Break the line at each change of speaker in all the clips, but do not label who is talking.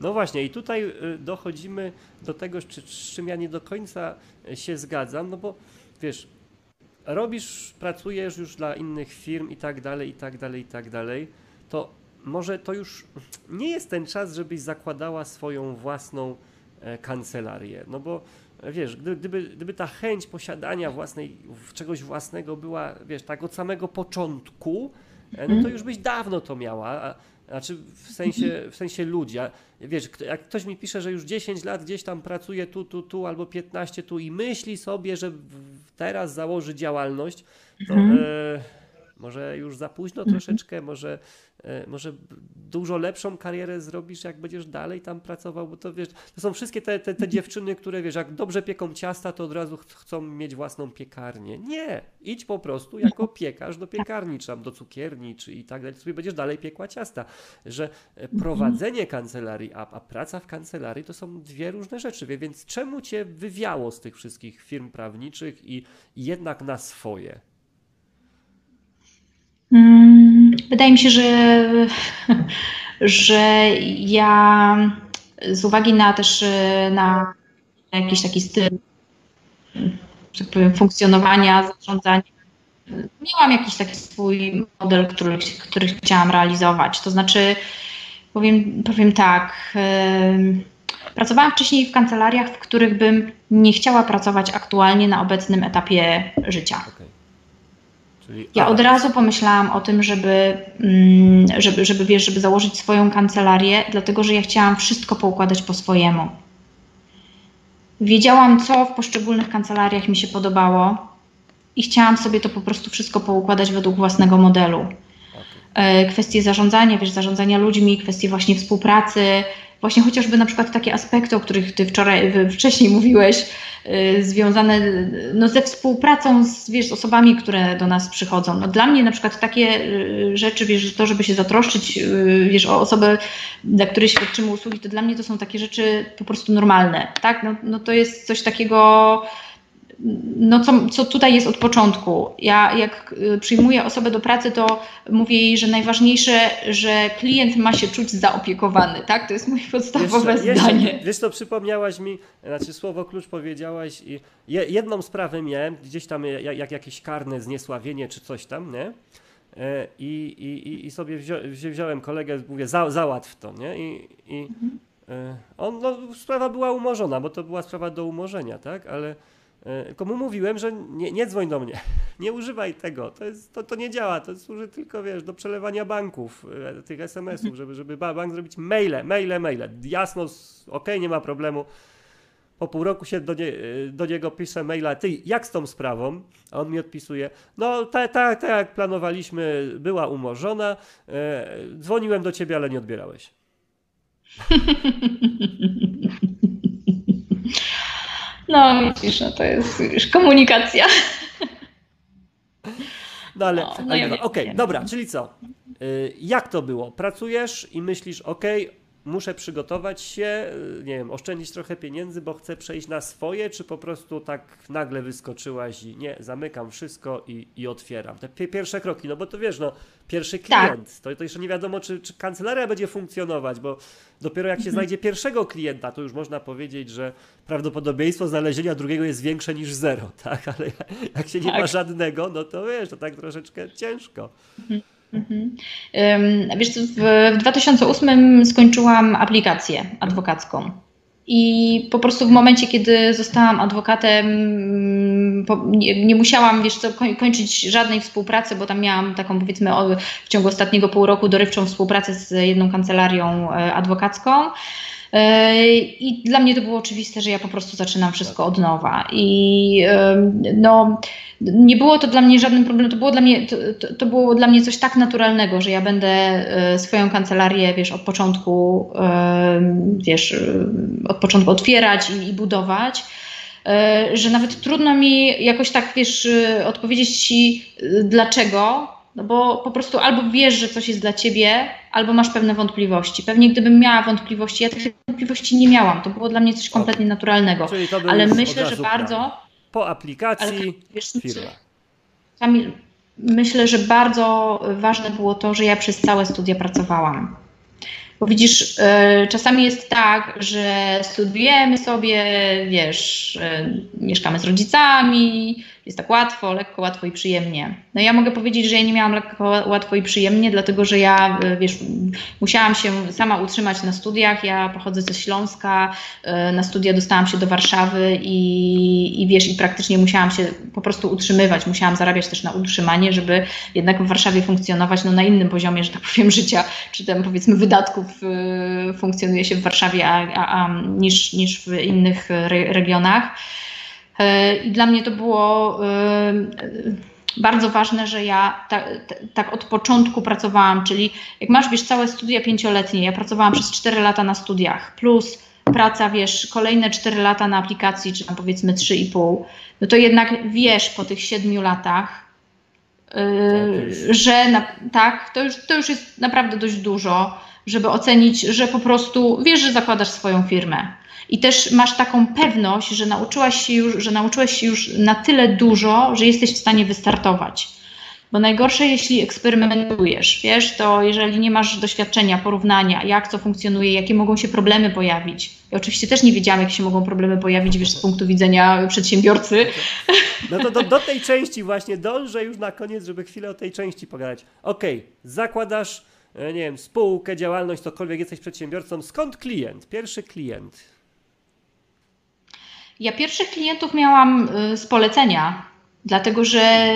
No właśnie, i tutaj y, dochodzimy do tego, z czym ja nie do końca się zgadzam, no bo wiesz, robisz, pracujesz już dla innych firm i tak dalej, i tak dalej, i tak dalej, to może to już nie jest ten czas, żebyś zakładała swoją własną e, kancelarię. No bo wiesz, gdyby, gdyby ta chęć posiadania własnej, czegoś własnego była, wiesz, tak od samego początku, no to już byś dawno to miała. Znaczy w sensie, w sensie ludzi. A wiesz, jak ktoś mi pisze, że już 10 lat gdzieś tam pracuje tu, tu, tu albo 15 tu i myśli sobie, że teraz założy działalność, to mhm. e, może już za późno mhm. troszeczkę, może, e, może dużo lepszą karierę zrobisz, jak będziesz dalej tam pracował, bo to wiesz, to są wszystkie te, te, te mhm. dziewczyny, które wiesz, jak dobrze pieką ciasta, to od razu chcą mieć własną piekarnię. Nie, idź po prostu jako piekarz do piekarni, czy tam do cukierni, czy i tak dalej, sobie będziesz dalej piekła ciasta. Że e, mhm. prowadzenie kancelarii, a, a praca w kancelarii to są dwie różne rzeczy, więc czemu cię wywiało z tych wszystkich firm prawniczych i jednak na swoje?
Mm, wydaje mi się, że, że ja z uwagi na też na jakiś taki styl tak powiem, funkcjonowania, zarządzania, miałam jakiś taki swój model, który, który chciałam realizować. To znaczy, powiem, powiem tak, pracowałam wcześniej w kancelariach, w których bym nie chciała pracować aktualnie na obecnym etapie życia. Okay. Czyli ja od razu pomyślałam o tym, żeby, mm, żeby, żeby, wiesz, żeby założyć swoją kancelarię, dlatego że ja chciałam wszystko poukładać po swojemu. Wiedziałam, co w poszczególnych kancelariach mi się podobało i chciałam sobie to po prostu wszystko poukładać według własnego modelu. E, kwestie zarządzania, wiesz, zarządzania ludźmi, kwestie właśnie współpracy, właśnie chociażby na przykład takie aspekty, o których ty wczoraj, wcześniej mówiłeś, yy, związane no, ze współpracą z, wiesz, osobami, które do nas przychodzą. No, dla mnie na przykład takie yy, rzeczy, wiesz, to, żeby się zatroszczyć, yy, wiesz, o osobę, dla której świadczymy usługi, to dla mnie to są takie rzeczy po prostu normalne, tak? No, no to jest coś takiego no co, co tutaj jest od początku. Ja jak y, przyjmuję osobę do pracy, to mówię jej, że najważniejsze, że klient ma się czuć zaopiekowany, tak? To jest moje podstawowe jeszcze, zdanie. Jeszcze,
wiesz to przypomniałaś mi, znaczy słowo klucz powiedziałaś i jedną sprawę miałem, gdzieś tam jak, jak jakieś karne zniesławienie czy coś tam, nie? E, I, i, i sobie wzią, wziąłem kolegę, mówię, za, załatw to, nie? I, i mhm. E, on, no, sprawa była umorzona, bo to była sprawa do umorzenia, tak? Ale komu mówiłem, że nie, nie dzwoń do mnie, nie używaj tego, to, jest, to, to nie działa, to służy tylko, wiesz, do przelewania banków, e, tych SMS-ów, żeby, żeby bank zrobić maile, maile, maile, jasno, ok, nie ma problemu. Po pół roku się do, nie, e, do niego pisze maila, ty, jak z tą sprawą? A on mi odpisuje, no tak, tak, tak jak planowaliśmy, była umorzona, dzwoniłem do ciebie, ale nie odbierałeś.
No widzisz, no to jest już komunikacja.
No ale, no, no ja okej, okay, dobra, czyli co? Y, jak to było? Pracujesz i myślisz, okej, okay, muszę przygotować się, y, nie wiem, oszczędzić trochę pieniędzy, bo chcę przejść na swoje, czy po prostu tak nagle wyskoczyłaś i nie, zamykam wszystko i, i otwieram. Te pierwsze kroki, no bo to wiesz, no, pierwszy tak. klient, tak. to, to jeszcze nie wiadomo, czy, czy kancelaria będzie funkcjonować, bo dopiero jak się mhm. znajdzie pierwszego klienta, to już można powiedzieć, że prawdopodobieństwo znalezienia drugiego jest większe niż zero, tak? Ale jak się nie tak. ma żadnego, no to wiesz, to tak troszeczkę ciężko. Mhm.
Mhm. Wiesz, w 2008 skończyłam aplikację adwokacką. I po prostu w momencie, kiedy zostałam adwokatem, nie, nie, musiałam, wiesz co, kończyć żadnej współpracy, bo tam miałam taką, powiedzmy, w ciągu ostatniego pół roku dorywczą współpracę z jedną kancelarią e, adwokacką. E, I dla mnie to było oczywiste, że ja po prostu zaczynam wszystko od nowa. I no, nie było to dla mnie żadnym problemem. To było dla mnie, to, to, było dla mnie coś tak naturalnego, że ja będę e, swoją kancelarię, wiesz, od początku, wiesz, od początku otwierać i, i budować że nawet trudno mi jakoś tak, wiesz, odpowiedzieć Ci dlaczego, no bo po prostu albo wiesz, że coś jest dla ciebie, albo masz pewne wątpliwości. Pewnie gdybym miała wątpliwości, ja tych wątpliwości nie miałam. To było dla mnie coś kompletnie naturalnego. Ale myślę, że bardzo.
Po aplikacji wiesz, firma.
Kamil, myślę, że bardzo ważne było to, że ja przez całe studia pracowałam. Bo widzisz, e, czasami jest tak, że studiujemy sobie, wiesz, e, mieszkamy z rodzicami, jest tak łatwo, lekko, łatwo i przyjemnie. No ja mogę powiedzieć, że ja nie miałam lekko, łatwo i przyjemnie, dlatego że ja, e, wiesz, musiałam się sama utrzymać na studiach. Ja pochodzę ze Śląska, na studia dostałam się do Warszawy i, i wiesz, i praktycznie musiałam się po prostu utrzymywać, musiałam zarabiać też na utrzymanie, żeby jednak w Warszawie funkcjonować no, na innym poziomie, że tak powiem, życia, czy tam powiedzmy wydatków y, funkcjonuje się w Warszawie a, a, a, niż, niż w innych re, regionach. Y, I dla mnie to było y, bardzo ważne, że ja tak, tak od początku pracowałam, czyli jak masz, wiesz, całe studia pięcioletnie, ja pracowałam przez 4 lata na studiach, plus praca, wiesz, kolejne 4 lata na aplikacji, czy tam powiedzmy 3,5, no to jednak wiesz po tych 7 latach, yy, że na, tak, to już, to już jest naprawdę dość dużo, żeby ocenić, że po prostu wiesz, że zakładasz swoją firmę. I też masz taką pewność, że nauczyłaś się już, że nauczyłeś się już na tyle dużo, że jesteś w stanie wystartować. Bo najgorsze, jeśli eksperymentujesz, wiesz, to jeżeli nie masz doświadczenia, porównania, jak co funkcjonuje, jakie mogą się problemy pojawić. Ja oczywiście też nie wiedziałam, jak się mogą problemy pojawić, wiesz, z punktu widzenia przedsiębiorcy.
No to do, do tej części właśnie dążę już na koniec, żeby chwilę o tej części pogadać. Okej, okay, zakładasz, e, nie wiem, spółkę, działalność, cokolwiek, jesteś przedsiębiorcą. Skąd klient? Pierwszy klient.
Ja pierwszych klientów miałam y, z polecenia, dlatego że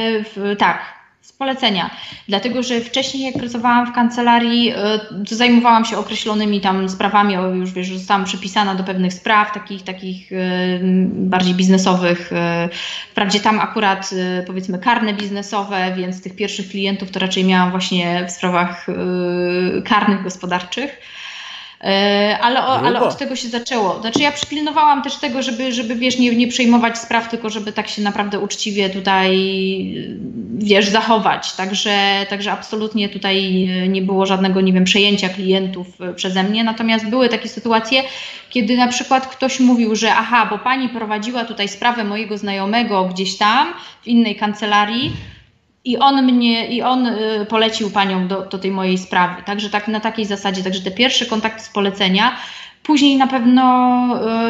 tak, z polecenia, dlatego że wcześniej jak pracowałam w kancelarii, e, to zajmowałam się określonymi tam sprawami, już wiesz, zostałam przypisana do pewnych spraw, takich, takich e, bardziej biznesowych. Wprawdzie tam akurat powiedzmy karne biznesowe, więc tych pierwszych klientów to raczej miałam właśnie w sprawach karnych gospodarczych. E, ale, ale od tego się zaczęło. Znaczy ja przypilnowałam też tego, żeby, żeby wiesz, nie, nie przejmować spraw, tylko żeby tak się naprawdę uczciwie tutaj, wiesz, zachować. Także, także absolutnie tutaj nie było żadnego, nie wiem, przejęcia klientów przeze mnie. Natomiast były takie sytuacje, kiedy na przykład ktoś mówił, że aha, bo pani prowadziła tutaj sprawę mojego znajomego gdzieś tam w innej kancelarii, i on mnie, i on y, polecił panią do, do tej mojej sprawy. Także tak na takiej zasadzie, także te pierwsze kontakty z polecenia, później na pewno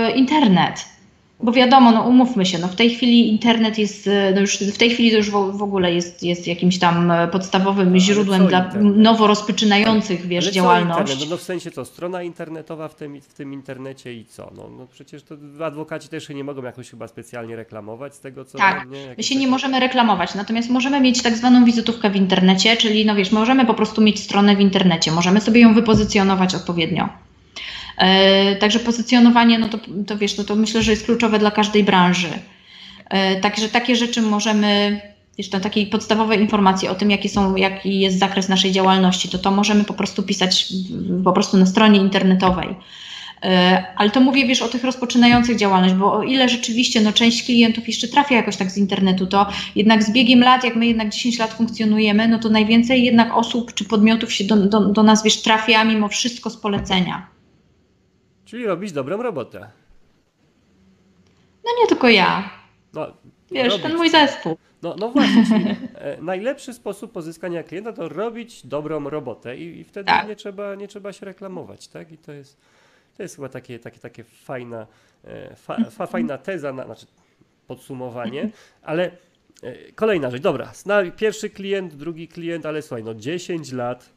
y, internet. Bo wiadomo, no umówmy się, no w tej chwili internet jest, no już w tej chwili to już w, w ogóle jest, jest jakimś tam e, podstawowym źródłem dla internet? nowo rozpoczynających, wiesz, ale działalność.
No, no, w sensie co, strona internetowa w tym, w tym internecie i co? No, no przecież to adwokaci też się nie mogą jakoś chyba specjalnie reklamować z tego, co...
Tak, nie, my się nie możemy reklamować, natomiast możemy mieć tak zwaną wizytówkę w internecie, czyli no wiesz, możemy po prostu mieć stronę w internecie, możemy sobie ją wypozycjonować odpowiednio. E, także pozycjonowanie, no to, to wiesz, no to myślę, że jest kluczowe dla każdej branży. E, także takie rzeczy możemy, wiesz, to takiej podstawowej informacji o tym, jaki, są, jaki jest zakres naszej działalności, to to możemy po prostu pisać po prostu na stronie internetowej. E, ale to mówię, wiesz, o tych rozpoczynających działalność, bo o ile rzeczywiście no, część klientów jeszcze trafia jakoś tak z internetu, to jednak z biegiem lat, jak my jednak 10 lat funkcjonujemy, no to najwięcej jednak osób czy podmiotów się do, do, do nas, wiesz, trafia mimo wszystko z polecenia.
Czyli robić dobrą robotę.
No nie tylko ja. No, Wiesz, robić. ten mój zespół.
No, no właśnie, czyli e, najlepszy sposób pozyskania klienta to robić dobrą robotę i, i wtedy tak. nie, trzeba, nie trzeba się reklamować, tak? I to jest, to jest chyba takie, takie, takie fajna, e, fa, fa, fajna teza, na, znaczy podsumowanie, ale e, kolejna rzecz, dobra, pierwszy klient, drugi klient, ale słuchaj, no 10 lat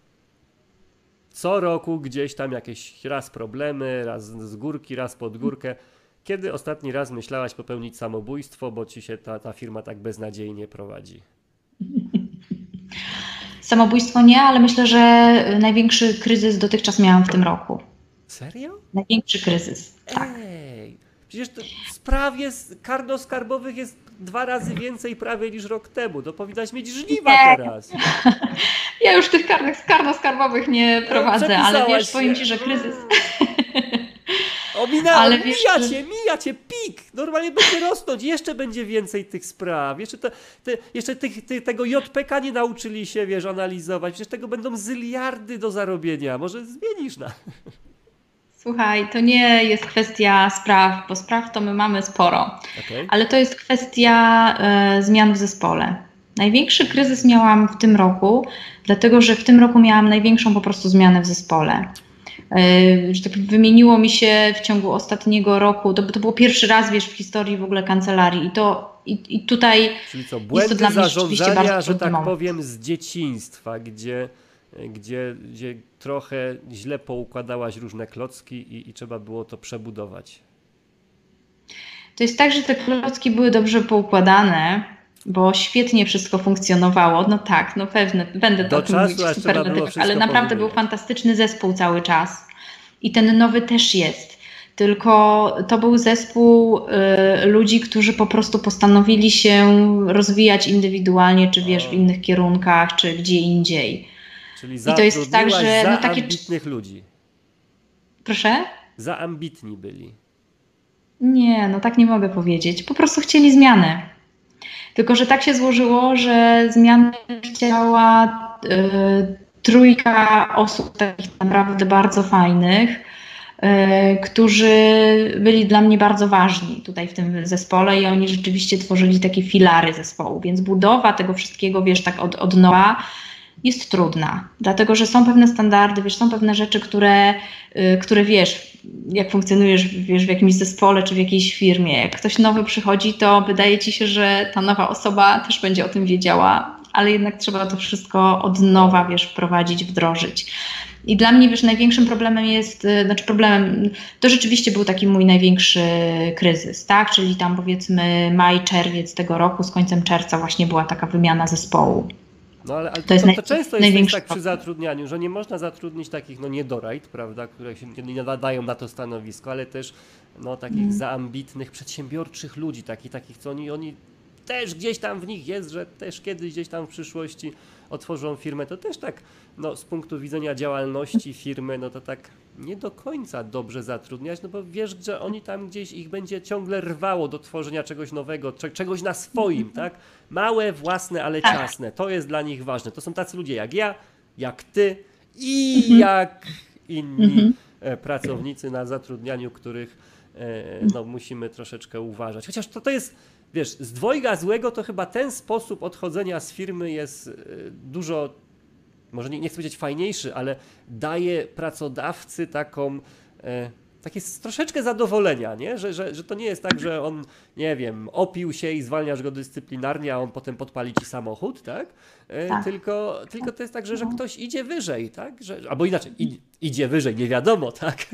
co roku gdzieś tam jakieś raz problemy, raz z górki, raz pod górkę. Kiedy ostatni raz myślałaś popełnić samobójstwo, bo ci się ta, ta firma tak beznadziejnie prowadzi?
Samobójstwo nie, ale myślę, że największy kryzys dotychczas miałam w tym roku.
Serio?
Największy kryzys. Tak.
Przecież spraw jest, karno-skarbowych jest dwa razy więcej prawie niż rok temu. To powinnaś mieć żniwa nie. teraz.
Ja już tych karnych karno-skarbowych nie prowadzę, ale wiesz, powiem Ci, że kryzys...
Ominęło, ale wiesz, mija cię, mija cię, pik! Normalnie będzie rosnąć, jeszcze będzie więcej tych spraw. Jeszcze, te, te, jeszcze tych, ty, tego JPK nie nauczyli się, wiesz, analizować. Przecież tego będą zyliardy do zarobienia. Może zmienisz na...
Słuchaj, to nie jest kwestia spraw, bo spraw to my mamy sporo, okay. ale to jest kwestia e, zmian w zespole. Największy kryzys miałam w tym roku, dlatego że w tym roku miałam największą po prostu zmianę w zespole. E, że tak wymieniło mi się w ciągu ostatniego roku, to, to było pierwszy raz, wiesz, w historii w ogóle kancelarii i to i, i tutaj
Czyli co, błędy
jest to dla mnie rzeczywiście bardzo
że tak
moment.
powiem, z dzieciństwa, gdzie, gdzie, gdzie trochę źle poukładałaś różne klocki i, i trzeba było to przebudować.
To jest tak, że te klocki były dobrze poukładane, bo świetnie wszystko funkcjonowało. No tak, no pewnie, będę
Do
o tym
czasu,
mówić superlatywach,
wszystko
ale naprawdę był fantastyczny zespół cały czas. I ten nowy też jest. Tylko to był zespół y, ludzi, którzy po prostu postanowili się rozwijać indywidualnie, czy wiesz, w innych kierunkach, czy gdzie indziej.
Czyli
to jest tak, że
za
no takie-
ambitnych ludzi.
Proszę?
Za ambitni byli.
Nie, no tak nie mogę powiedzieć. Po prostu chcieli zmiany. Tylko, że tak się złożyło, że zmiany chciała y, trójka osób takich naprawdę bardzo fajnych, y, którzy byli dla mnie bardzo ważni tutaj w tym zespole i oni rzeczywiście tworzyli takie filary zespołu. Więc budowa tego wszystkiego, wiesz, tak od, od nowa jest trudna, dlatego że są pewne standardy, wiesz, są pewne rzeczy, które, y, które wiesz, jak funkcjonujesz wiesz, w jakimś zespole czy w jakiejś firmie. Jak ktoś nowy przychodzi, to wydaje ci się, że ta nowa osoba też będzie o tym wiedziała, ale jednak trzeba to wszystko od nowa, wiesz, wprowadzić, wdrożyć. I dla mnie, wiesz, największym problemem jest, y, znaczy problemem, to rzeczywiście był taki mój największy kryzys, tak? Czyli tam powiedzmy maj, czerwiec tego roku, z końcem czerwca właśnie była taka wymiana zespołu.
No ale, ale
To
to,
jest
to,
naj-
często jest tak przy zatrudnianiu, że nie można zatrudnić takich no niedorajt, prawda, które się nie nadają na to stanowisko, ale też no takich
Mm.
zaambitnych, przedsiębiorczych ludzi, takich, takich co oni, oni też gdzieś tam w nich jest, że też kiedyś gdzieś tam w przyszłości otworzą firmę, to też tak no, z punktu widzenia działalności firmy, no to tak nie do końca dobrze zatrudniać, no bo wiesz, że oni tam gdzieś ich będzie ciągle rwało do tworzenia czegoś nowego, cze- czegoś na swoim, tak? Małe, własne, ale
Tak.
ciasne. To jest dla nich ważne. To są tacy ludzie jak ja, jak ty i
Mhm.
jak inni
Mhm.
e, pracownicy na zatrudnianiu, których e, no, musimy troszeczkę uważać. Chociaż to, to jest, wiesz, z dwojga złego to chyba ten sposób odchodzenia z firmy jest e, dużo, może nie, nie chcę powiedzieć fajniejszy, ale daje pracodawcy taką, e, takie troszeczkę zadowolenia, nie? Że, że, że to nie jest tak, że on, nie wiem, opił się i zwalniasz go dyscyplinarnie, a on potem podpali ci samochód, tak? E,
Tak.
Tylko, tylko to jest tak, że, że
No.
ktoś idzie wyżej, tak? Że, albo inaczej, id, idzie wyżej, nie wiadomo, tak?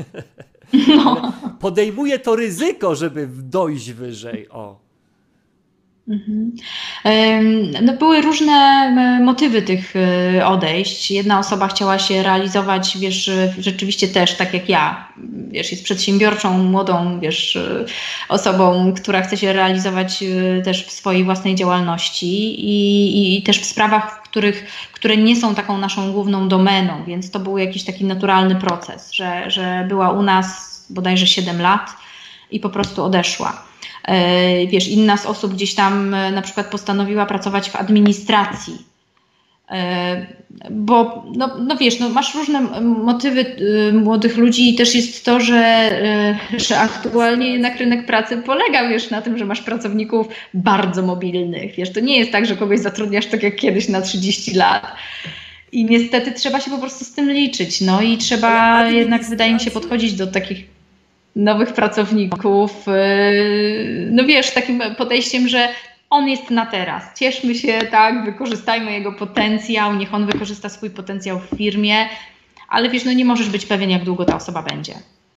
No.
Podejmuje to ryzyko, żeby dojść wyżej, o.
Mhm. No, były różne motywy tych e, odejść. Jedna osoba chciała się realizować, wiesz, rzeczywiście też tak jak ja. Wiesz, jest przedsiębiorczą, młodą, wiesz, e, osobą, która chce się realizować e, też w swojej własnej działalności i, i, i też w sprawach, w których, które nie są taką naszą główną domeną, więc to był jakiś taki naturalny proces, że, że była u nas bodajże 7 lat i po prostu odeszła. E, Wiesz, inna z osób gdzieś tam e, na przykład postanowiła pracować w administracji. E, Bo, no, no wiesz, no masz różne motywy młodych ludzi i też jest to, że, że aktualnie jednak rynek pracy polega, wiesz, na tym, że masz pracowników bardzo mobilnych, wiesz, to nie jest tak, że kogoś zatrudniasz tak jak kiedyś na 30 lat. I niestety trzeba się po prostu z tym liczyć, no i trzeba jednak, wydaje mi się, podchodzić do takich nowych pracowników, yy, no wiesz, takim podejściem, że on jest na teraz. Cieszmy się, tak, wykorzystajmy jego potencjał, niech on wykorzysta swój potencjał w firmie, ale wiesz, no nie możesz być pewien, jak długo ta osoba będzie.